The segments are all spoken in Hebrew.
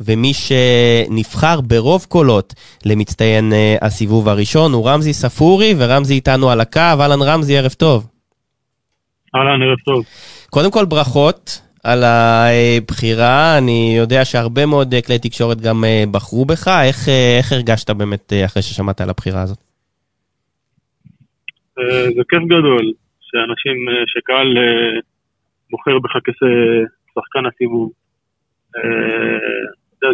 ומי שנבחר ברוב קולות למצטיין הסיבוב הראשון הוא רמזי ספורי, ורמזי איתנו על הקו. אהלן רמזי, ערב טוב. אהלן, ערב טוב. קודם כל ברכות על הבחירה, אני יודע שהרבה מאוד כלי תקשורת גם בחרו בך, איך, איך הרגשת באמת אחרי ששמעת על הבחירה הזאת? זה כיף גדול, שאנשים, שקהל בוחר בך כשחקן הסיבוב.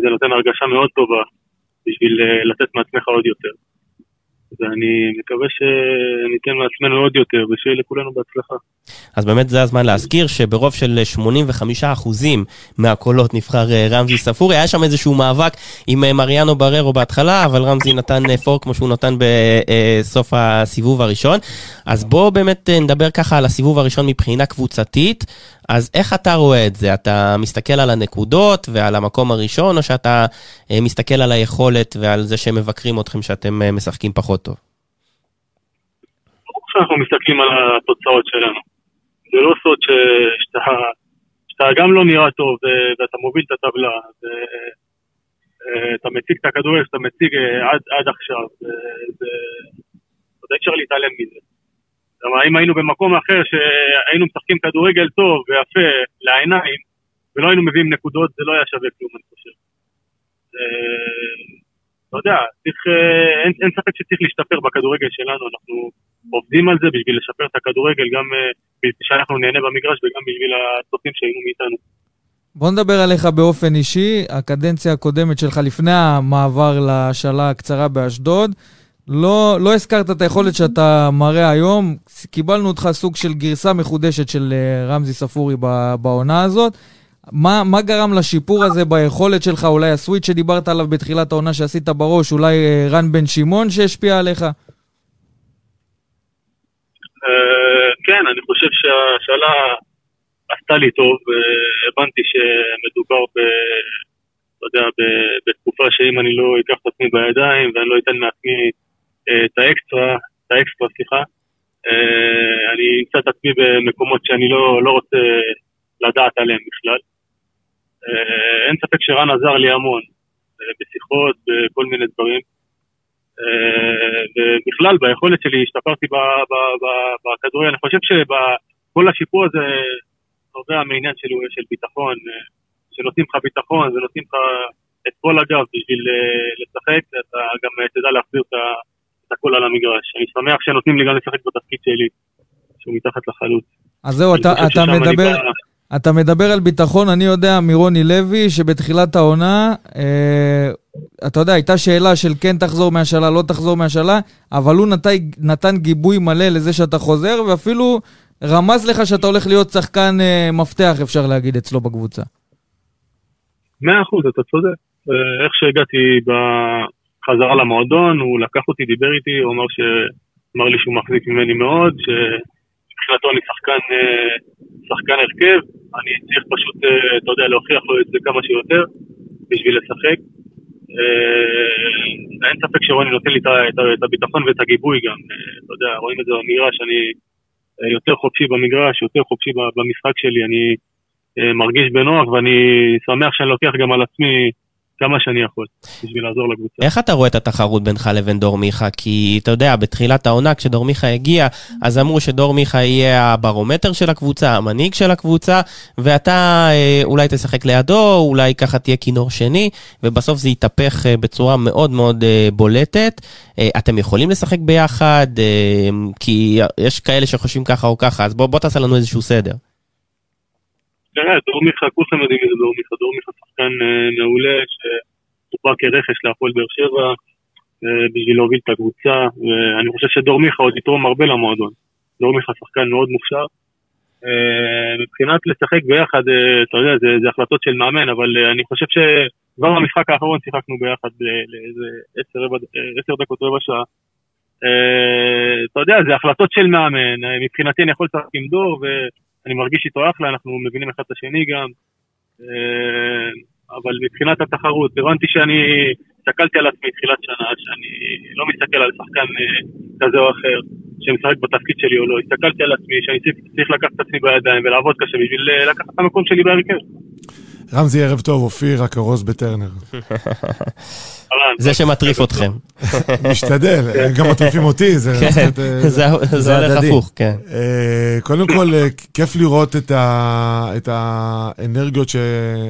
זה נותן הרגשה מאוד טובה בשביל לתת מעצמך עוד יותר. ואני מקווה שניתן מעצמנו עוד יותר, ושיהיה לכולנו בהצלחה. אז באמת זה הזמן להזכיר שברוב של 85% מהקולות נבחר רמזי ספורי. היה שם איזשהו מאבק עם מריאנו בררו בהתחלה, אבל רמזי נתן פור כמו שהוא נתן בסוף הסיבוב הראשון. אז בואו באמת נדבר ככה על הסיבוב הראשון מבחינה קבוצתית. אז איך אתה רואה את זה? אתה מסתכל על הנקודות ועל המקום הראשון, או שאתה מסתכל על היכולת ועל זה שהם מבקרים אתכם שאתם משחקים פחות טוב? ברור שאנחנו מסתכלים על התוצאות שלנו. זה לא סוד שאתה, שאתה גם לא נראה טוב ואתה מוביל את הטבלה, ואתה מציג את הכדורגל שאתה מציג עד, עד עכשיו, זה... אי אפשר להתעלם מזה. כלומר, אם היינו במקום אחר שהיינו משחקים כדורגל טוב ויפה לעיניים, ולא היינו מביאים נקודות, זה לא היה שווה כלום, אני חושב. אתה יודע, צריך, אין, אין ספק שצריך להשתפר בכדורגל שלנו, אנחנו עובדים על זה בשביל לשפר את הכדורגל, גם בשביל שאנחנו נהנה במגרש וגם בשביל הצופים שהיינו מאיתנו. בוא נדבר עליך באופן אישי, הקדנציה הקודמת שלך לפני המעבר לשאלה הקצרה באשדוד. לא, לא הזכרת את היכולת שאתה מראה היום, קיבלנו אותך סוג של גרסה מחודשת של רמזי ספורי בעונה הזאת. מה, מה גרם לשיפור הזה ביכולת שלך? אולי הסוויץ' שדיברת עליו בתחילת העונה שעשית בראש, אולי רן בן שמעון שהשפיע עליך? כן, אני חושב שהשאלה עשתה לי טוב, הבנתי שמדובר ב... אתה יודע, בתקופה שאם אני לא אקח את עצמי בידיים ואני לא אתן מעצמי את האקסטרה, את האקסטרה, סליחה, אני אמצא את עצמי במקומות שאני לא, לא רוצה לדעת עליהם בכלל. אין ספק שרן עזר לי המון, בשיחות, בכל מיני דברים. ובכלל, ביכולת שלי השתפרתי בכדורגל. אני חושב שכל השיפור הזה נובע מעניין של, של ביטחון, שנותנים לך ביטחון ונותנים לך את כל הגב בשביל לשחק, אתה גם תדע להחזיר את הכל על המגרש. אני שמח שנותנים לי גם לשחק בתפקיד שלי, שהוא מתחת לחלוץ. אז זהו, אתה, אתה מדבר... אתה מדבר על ביטחון, אני יודע מרוני לוי, שבתחילת העונה, אה, אתה יודע, הייתה שאלה של כן תחזור מהשאלה, לא תחזור מהשאלה, אבל הוא נת, נתן גיבוי מלא לזה שאתה חוזר, ואפילו רמז לך שאתה הולך להיות שחקן אה, מפתח, אפשר להגיד, אצלו בקבוצה. מאה אחוז, אתה צודק. איך שהגעתי בחזרה למועדון, הוא לקח אותי, דיבר איתי, הוא אמר, ש... אמר לי שהוא מחזיק ממני מאוד, שמבחינתו אני שחקן, שחקן הרכב, אני צריך פשוט, אתה יודע, להוכיח לו את זה כמה שיותר בשביל לשחק. אין ספק שרוני נותן לי את הביטחון ואת הגיבוי גם, אתה יודע, רואים את זה במגרש, אני יותר חופשי במגרש, יותר חופשי במשחק שלי, אני מרגיש בנוח ואני שמח שאני לוקח גם על עצמי כמה שאני יכול, בשביל לעזור לקבוצה. איך אתה רואה את התחרות בינך לבין דור מיכה? כי אתה יודע, בתחילת העונה, כשדור מיכה הגיע, אז אמרו שדור מיכה יהיה הברומטר של הקבוצה, המנהיג של הקבוצה, ואתה אה, אולי תשחק לידו, אולי ככה תהיה כינור שני, ובסוף זה יתהפך אה, בצורה מאוד מאוד אה, בולטת. אתם יכולים לשחק ביחד? כי יש כאלה שחושבים ככה או ככה, אז בוא, בוא תעשה לנו איזשהו סדר. תראה, דור מיכה, כולכם יודעים דור מיכה, דור מיכה שחקן מעולה, שהוא בא כרכש להפועל באר שבע בשביל להוביל את הקבוצה, ואני חושב שדור מיכה עוד יתרום הרבה למועדון. דור מיכה שחקן מאוד מוכשר. מבחינת לשחק ביחד, אתה יודע, זה, זה החלטות של מאמן, אבל אני חושב שכבר במשחק האחרון שיחקנו ביחד לאיזה עשר דקות רבע שעה. אתה יודע, זה החלטות של מאמן, מבחינתי אני יכול לשחק עם דור, ו... אני מרגיש איתו אחלה, אנחנו מבינים אחד את השני גם. אבל מבחינת התחרות, הבנתי שאני הסתכלתי על עצמי תחילת שנה, שאני לא מסתכל על שחקן כזה או אחר, שמשחק בתפקיד שלי או לא. הסתכלתי על עצמי שאני צריך לקחת את עצמי בידיים ולעבוד קשה בשביל לקחת את המקום שלי בהרכב. רמזי, ערב טוב, אופיר, הכרוז בטרנר. זה שמטריף אתכם. משתדל, גם מטריפים אותי, זה... כן, זה הולך הפוך, כן. אה, קודם כל, אה, כיף לראות את האנרגיות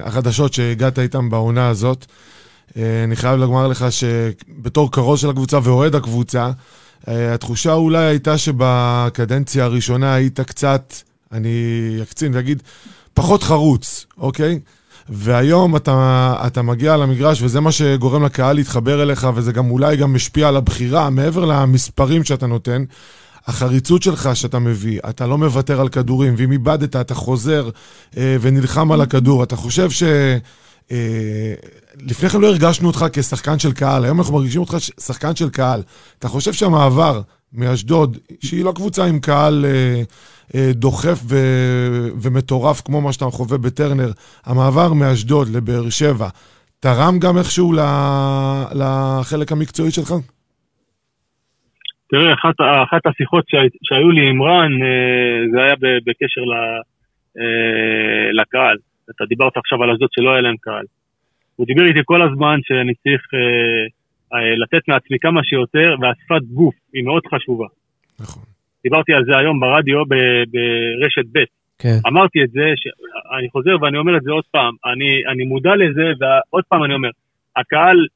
החדשות שהגעת איתן בעונה הזאת. אה, אני חייב לומר לך שבתור כרוז של הקבוצה ואוהד הקבוצה, התחושה אולי הייתה שבקדנציה הראשונה היית קצת, אני אקצין ואגיד, פחות חרוץ, אוקיי? והיום אתה, אתה מגיע למגרש וזה מה שגורם לקהל להתחבר אליך וזה גם אולי גם משפיע על הבחירה, מעבר למספרים שאתה נותן. החריצות שלך שאתה מביא, אתה לא מוותר על כדורים, ואם איבדת אתה חוזר אה, ונלחם על הכדור. אתה חושב ש... אה, לפני כן לא הרגשנו אותך כשחקן של קהל, היום אנחנו מרגישים אותך שחקן של קהל. אתה חושב שהמעבר מאשדוד, שהיא לא קבוצה עם קהל אה, דוחף ו, ומטורף כמו מה שאתה חווה בטרנר, המעבר מאשדוד לבאר שבע, תרם גם איכשהו לחלק המקצועי שלך? תראה, אחת, אחת השיחות שהי, שהיו לי עם רן, אה, זה היה בקשר ל, לקהל. אתה דיברת עכשיו על אשדוד שלא היה להם קהל. הוא דיבר איתי כל הזמן שאני צריך לתת מעצמי כמה שיותר, והשפת גוף היא מאוד חשובה. נכון. דיברתי על זה היום ברדיו ברשת ב'. כן. אמרתי את זה, ש... אני חוזר ואני אומר את זה עוד פעם, אני, אני מודע לזה, ועוד פעם אני אומר, הקהל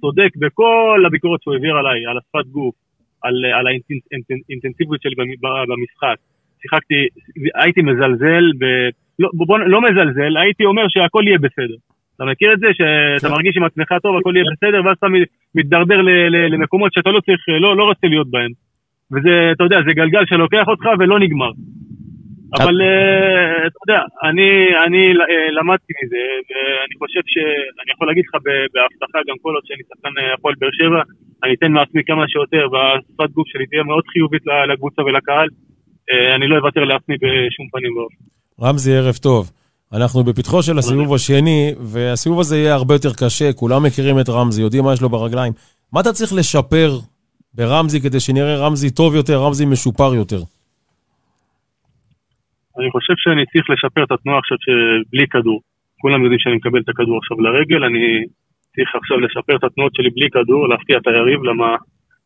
צודק בכל הביקורת שהוא העביר עליי, על השפת גוף, על, על האינטנסיביות שלי במשחק. שיחקתי, הייתי מזלזל, ב, לא, בוא, לא מזלזל, הייתי אומר שהכל יהיה בסדר. אתה מכיר את זה? שאתה כן. מרגיש עם עצמך טוב, הכל יהיה בסדר, ואז אתה מתדרדר למקומות שאתה לא צריך, לא, לא רוצה להיות בהם. וזה, אתה יודע, זה גלגל שלוקח אותך ולא נגמר. אבל אה, אתה יודע, אני, אני אה, למדתי מזה, ואני חושב ש... אני יכול להגיד לך בהבטחה, גם כל עוד שאני שחקן אה, הפועל באר שבע, אני אתן מעצמי כמה שיותר, והשפת גוף שלי תהיה מאוד חיובית לקבוצה ולקהל. אני לא אוותר לעצמי בשום פנים ואופן. רמזי, ערב טוב. אנחנו בפתחו של הסיבוב השני, והסיבוב הזה יהיה הרבה יותר קשה, כולם מכירים את רמזי, יודעים מה יש לו ברגליים. מה אתה צריך לשפר ברמזי כדי שנראה רמזי טוב יותר, רמזי משופר יותר? אני חושב שאני צריך לשפר את התנועה עכשיו בלי כדור. כולם יודעים שאני מקבל את הכדור עכשיו לרגל, אני צריך עכשיו לשפר את התנועות שלי בלי כדור, להפתיע את היריב, למה,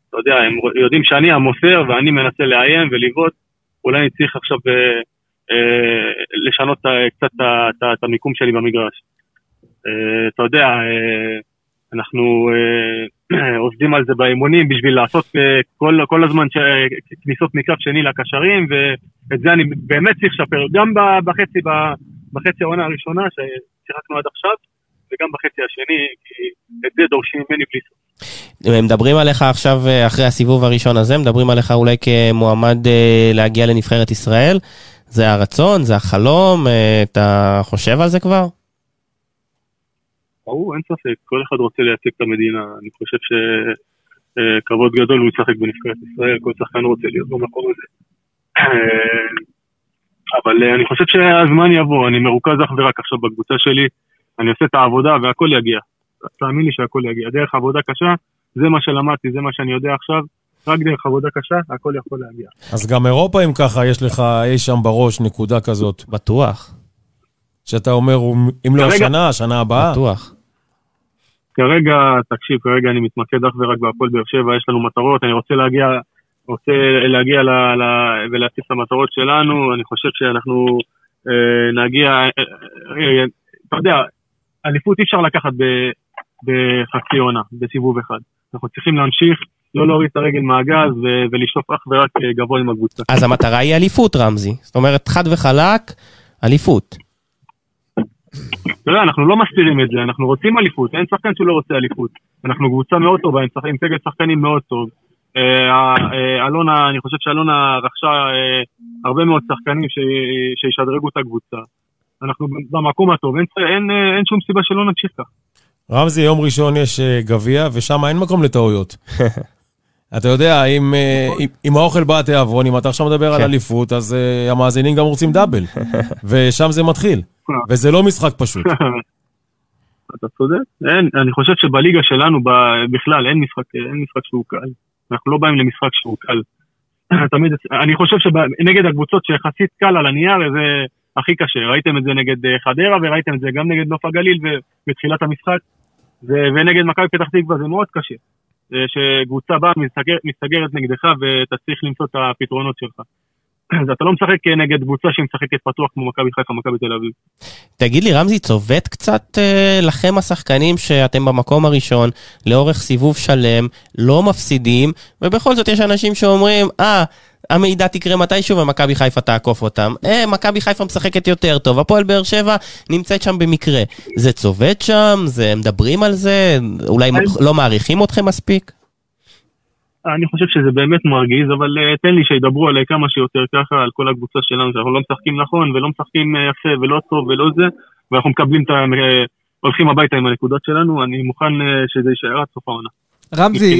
אתה יודע, הם יודעים שאני המוסר ואני מנסה לאיים ולבעוט, אולי אני צריך עכשיו אה, אה, לשנות קצת את המיקום שלי במגרש. אה, אתה יודע, אה, אנחנו אה, עובדים על זה באימונים בשביל לעשות אה, כל, כל הזמן ש... כניסות מקו שני לקשרים, ואת זה אני באמת צריך לשפר, גם בחצי, בחצי העונה הראשונה ששיחקנו עד עכשיו, וגם בחצי השני, כי את זה דורשים ממני בלי סוף. מדברים עליך עכשיו, אה, אחרי הסיבוב הראשון הזה, מדברים עליך אולי כמועמד להגיע לנבחרת ישראל. זה הרצון, זה החלום, אתה חושב על זה כבר? ברור, אין ספק, כל אחד רוצה לייצג את המדינה, אני חושב שכבוד גדול הוא ישחק בנבחרת ישראל, כל שחקן רוצה להיות במקום הזה. אבל אה, אני חושב שהזמן יבוא, אני מרוכז אך ורק עכשיו בקבוצה שלי, אני עושה את העבודה והכל יגיע. תאמין לי שהכל יגיע. דרך עבודה קשה, זה מה שלמדתי, זה מה שאני יודע עכשיו, רק דרך עבודה קשה, הכל יכול להגיע. אז גם אירופה, אם ככה, יש לך אי שם בראש נקודה כזאת. בטוח. שאתה אומר, אם לא השנה, השנה הבאה. בטוח. כרגע, תקשיב, כרגע אני מתמקד אך ורק בהפועל באר שבע, יש לנו מטרות, אני רוצה להגיע, רוצה להגיע ל, ל, ולהציג את המטרות שלנו, אני חושב שאנחנו אה, נגיע, אה, אה, אתה יודע, אליפות אי אפשר לקחת בחצי עונה, בסיבוב אחד. אנחנו צריכים להמשיך, לא להוריד את הרגל מהגז ולשטוף אך ורק אה, גבוה עם הקבוצה. אז המטרה היא אליפות, רמזי. זאת אומרת, חד וחלק, אליפות. תראה, אנחנו לא מסתירים את זה, אנחנו רוצים אליפות, אין שחקן שלא רוצה אליפות. אנחנו קבוצה מאוד טובה, עם סגל שחקנים מאוד טוב. אה, אה, אלונה, אני חושב שאלונה רכשה אה, הרבה מאוד שחקנים שישדרגו את הקבוצה. אנחנו במקום הטוב, אין, אין, אין שום סיבה שלא נמשיך כך. רמזי, יום ראשון יש גביע, ושם אין מקום לטעויות. אתה יודע, אם, אם, אם האוכל בא התיאבון, אם אתה עכשיו מדבר על כן. אליפות, אז המאזינים גם רוצים דאבל, ושם זה מתחיל. וזה לא משחק פשוט. אתה צודק. אין, אני חושב שבליגה שלנו בכלל אין משחק, אין משחק שהוא קל. אנחנו לא באים למשחק שהוא קל. תמיד, אני חושב שנגד הקבוצות שיחסית קל על הנייר, זה, הכי קשה. ראיתם את זה נגד אה, חדרה וראיתם את זה גם נגד נוף הגליל בתחילת המשחק, ונגד מכבי פתח תקווה זה מאוד קשה. אה, שקבוצה באה, מסתגר, מסתגרת נגדך ואתה צריך למצוא את הפתרונות שלך. אז אתה לא משחק נגד קבוצה שמשחקת פתוח כמו מכבי חיפה, מכבי תל אביב. תגיד לי, רמזי, צובט קצת אה, לכם השחקנים שאתם במקום הראשון, לאורך סיבוב שלם, לא מפסידים, ובכל זאת יש אנשים שאומרים, אה, המידע תקרה מתישהו ומכבי חיפה תעקוף אותם. אה, מכבי חיפה משחקת יותר טוב, הפועל באר שבע נמצאת שם במקרה. זה צובט שם? זה מדברים על זה? אולי לא מעריכים אתכם מספיק? אני חושב שזה באמת מרגיז, אבל uh, תן לי שידברו עליי כמה שיותר ככה, על כל הקבוצה שלנו, שאנחנו לא משחקים נכון, ולא משחקים uh, יפה, ולא טוב, ולא זה, ואנחנו מקבלים את ה... Uh, הולכים הביתה עם הנקודות שלנו, אני מוכן uh, שזה יישאר עד סוף העונה. רמזי,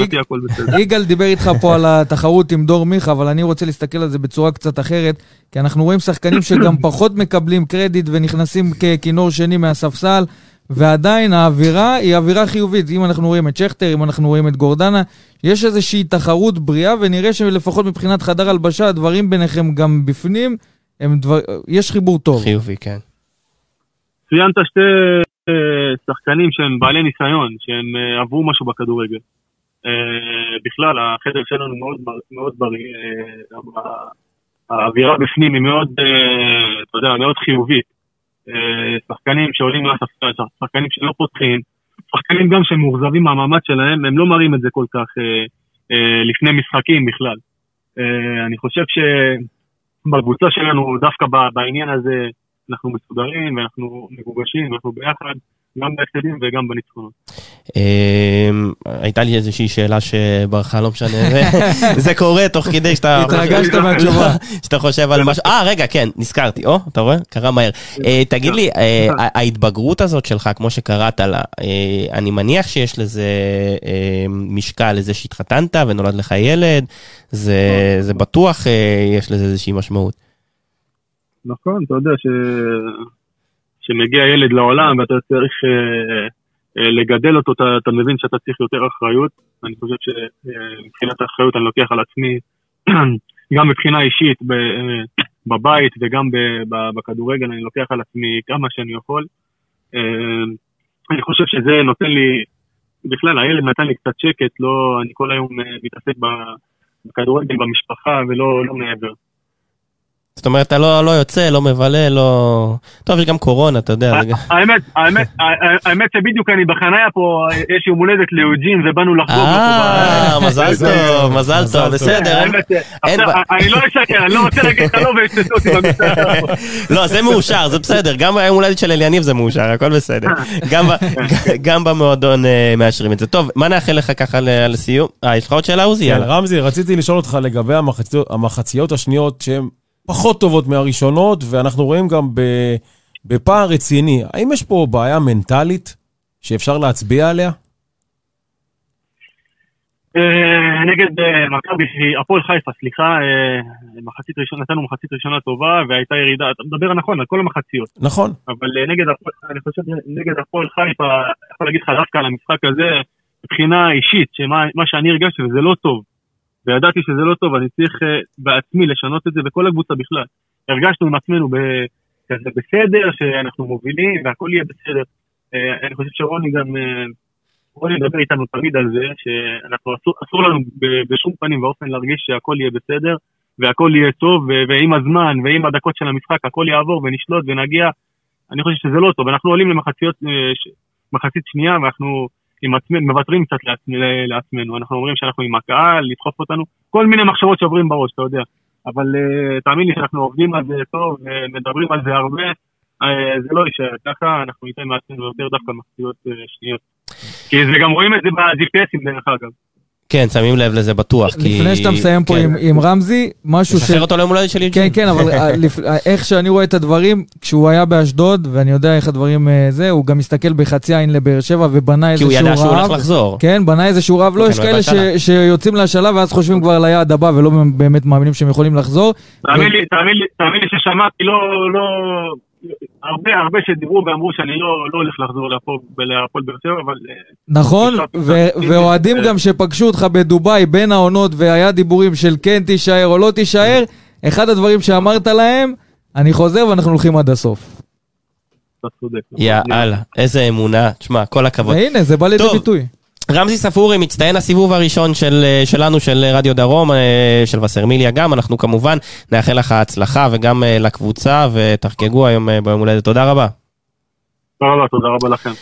יגאל דיבר איתך פה על התחרות עם דור מיכה, אבל אני רוצה להסתכל על זה בצורה קצת אחרת, כי אנחנו רואים שחקנים שגם פחות מקבלים קרדיט ונכנסים ככינור שני מהספסל. ועדיין האווירה היא אווירה חיובית. אם אנחנו רואים את שכטר, אם אנחנו רואים את גורדנה, יש איזושהי תחרות בריאה, ונראה שלפחות מבחינת חדר הלבשה, הדברים ביניכם גם בפנים, הם דבר... יש חיבור טוב. חיובי, כן. ציינת שתי אה, שחקנים שהם בעלי ניסיון, שהם אה, עברו משהו בכדורגל. אה, בכלל, החדר שלנו מאוד, מאוד בריא, האווירה בפנים היא מאוד, אתה יודע, מאוד חיובית. אה, שחקנים שעולים מהספסל, שחקנים שלא פותחים, שחקנים גם שהם מאוכזבים מהמעמד שלהם, הם לא מראים את זה כל כך אה, אה, לפני משחקים בכלל. אני חושב שבקבוצה שלנו, דווקא בעניין הזה, אנחנו מסודרים ואנחנו מגובשים ואנחנו ביחד. גם בהפסדים וגם בניצחונות. אמ, הייתה לי איזושהי שאלה שברחה, לא משנה, זה קורה תוך כדי שאתה... התרגשת מהתשובה. שאתה חושב על משהו, אה רגע, כן, נזכרתי, או, אתה רואה? קרה מהר. אה, תגיד לי, אה, ההתבגרות הזאת שלך, כמו שקראת לה, אה, אני מניח שיש לזה משקל לזה שהתחתנת ונולד לך ילד, זה בטוח יש לזה איזושהי משמעות. נכון, אתה יודע ש... שמגיע ילד לעולם ואתה צריך אה, אה, לגדל אותו, אתה, אתה מבין שאתה צריך יותר אחריות. אני חושב שמבחינת האחריות אני לוקח על עצמי, גם מבחינה אישית אה, בבית וגם בכדורגל, אני לוקח על עצמי כמה שאני יכול. אני חושב שזה נותן לי, בכלל הילד נתן לי קצת שקט, לא, אני כל היום מתעסק בכדורגל, במשפחה ולא לא מעבר. זאת אומרת, אתה לא, לא יוצא, לא מבלה, לא... טוב, יש גם קורונה, אתה יודע. האמת, האמת, האמת שבדיוק אני בחניה פה, יש יום הולדת ליוג'ין ובאנו לחגוג. אה, מזל טוב, מזל טוב, בסדר. אני לא אשקר, אני לא רוצה להגיד לך לא וישתתו אותי במשטרה. לא, זה מאושר, זה בסדר, גם היום הולדת של אליניב זה מאושר, הכל בסדר. גם במועדון אה, מאשרים את זה. טוב, מה נאחל לך ככה לסיום? אה, יש לך עוד שאלה, עוזי? כן, רמזי, רציתי לשאול אותך לגבי המחציות השניות שהן... פחות טובות מהראשונות, ואנחנו רואים גם בפער רציני. האם יש פה בעיה מנטלית שאפשר להצביע עליה? אה, נגד אה, מכבי, הפועל חיפה, סליחה, אה, מחצית ראשונה, נתנו מחצית ראשונה טובה והייתה ירידה, אתה מדבר נכון על כל המחציות. נכון. אבל נגד, אני חושב, נגד הפועל חיפה, אני יכול להגיד לך דווקא על המשחק הזה, מבחינה אישית, שמה שאני הרגשתי וזה לא טוב. וידעתי שזה לא טוב, אני צריך uh, בעצמי לשנות את זה, וכל הקבוצה בכלל. הרגשנו עם עצמנו כזה בסדר, שאנחנו מובילים והכל יהיה בסדר. Uh, אני חושב שרוני גם, uh, רוני ידבר איתנו תמיד על זה, שאנחנו אסור, אסור לנו בשום פנים ואופן להרגיש שהכל יהיה בסדר, והכל יהיה טוב, ועם הזמן ועם הדקות של המשחק הכל יעבור ונשלוט ונגיע. אני חושב שזה לא טוב, אנחנו עולים למחציות, מחצית שנייה ואנחנו... מוותרים קצת לעצמנו, לעצמנו, אנחנו אומרים שאנחנו עם הקהל, לדחוף אותנו, כל מיני מחשבות שעוברים בראש, אתה יודע. אבל uh, תאמין לי שאנחנו עובדים על זה טוב, ומדברים על זה הרבה, uh, זה לא יישאר ככה, אנחנו ניתן מעצמנו יותר דווקא מחציות uh, שניות. כי זה גם רואים את זה ב-GPSים דרך אגב. כן, שמים לב לזה בטוח, כי... לפני שאתה מסיים פה כן. עם רמזי, משהו ש... לשחרר אותו ליום הולדת של יוג'ין. כן, כן, אבל אה, אה, איך שאני רואה את הדברים, כשהוא היה באשדוד, ואני יודע איך הדברים אה, זה, הוא גם מסתכל בחצי עין לבאר שבע ובנה איזשהו רעב. כי הוא ידע שהוא הולך לחזור. כן, בנה איזשהו רעב. לא, יש כאלה שיוצאים להשאלה ואז חושבים כבר ליעד הבא ולא באמת מאמינים שהם יכולים לחזור. תאמין לי ששמעתי לא... הרבה הרבה שדיברו ואמרו שאני לא, לא הולך לחזור להפועל באר שבע, אבל... אה, נכון, ואוהדים גם שפגשו אותך בדובאי בין העונות והיה דיבורים של כן תישאר או לא תישאר, אחד הדברים שאמרת להם, אני חוזר ואנחנו הולכים עד הסוף. אתה צודק. יאללה, איזה אמונה. תשמע, כל הכבוד. והנה, זה בא לידי טוב. ביטוי. רמזי ספורי, מצטיין הסיבוב הראשון של, אה, שלנו, של רדיו דרום, אה, של וסרמיליה גם. אנחנו כמובן נאחל לך הצלחה וגם אה, לקבוצה, ותחגגו היום אה, ביום הולדת. תודה רבה. תודה רבה, תודה רבה לכם.